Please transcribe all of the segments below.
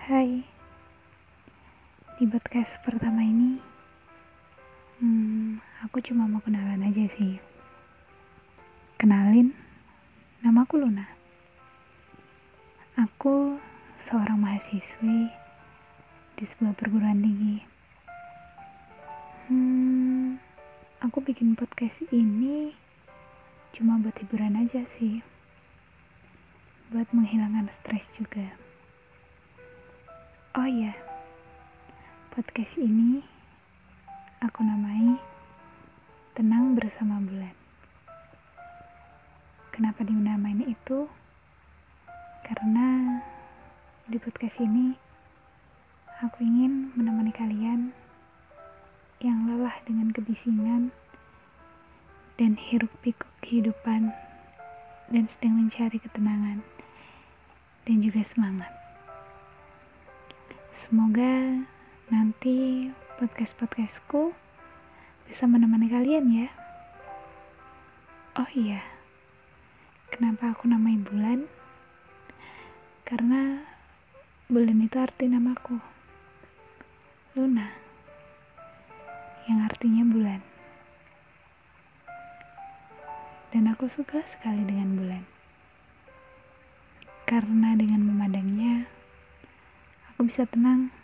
Hai, di podcast pertama ini, hmm, aku cuma mau kenalan aja sih. Kenalin, namaku Luna. Aku seorang mahasiswi di sebuah perguruan tinggi. Hmm, aku bikin podcast ini cuma buat hiburan aja sih. Buat menghilangkan stres juga. Oh iya, podcast ini aku namai Tenang Bersama Bulan. Kenapa dinamain itu? Karena di podcast ini aku ingin menemani kalian yang lelah dengan kebisingan dan hiruk pikuk kehidupan dan sedang mencari ketenangan dan juga semangat. Semoga nanti podcast-podcastku bisa menemani kalian ya. Oh iya, kenapa aku namai bulan? Karena bulan itu arti namaku. Luna. Yang artinya bulan. Dan aku suka sekali dengan bulan. Karena bisa tenang.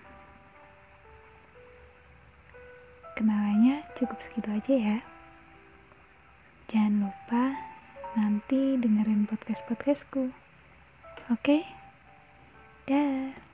Kenalannya cukup segitu aja ya. Jangan lupa nanti dengerin podcast-podcastku. Oke? Dah.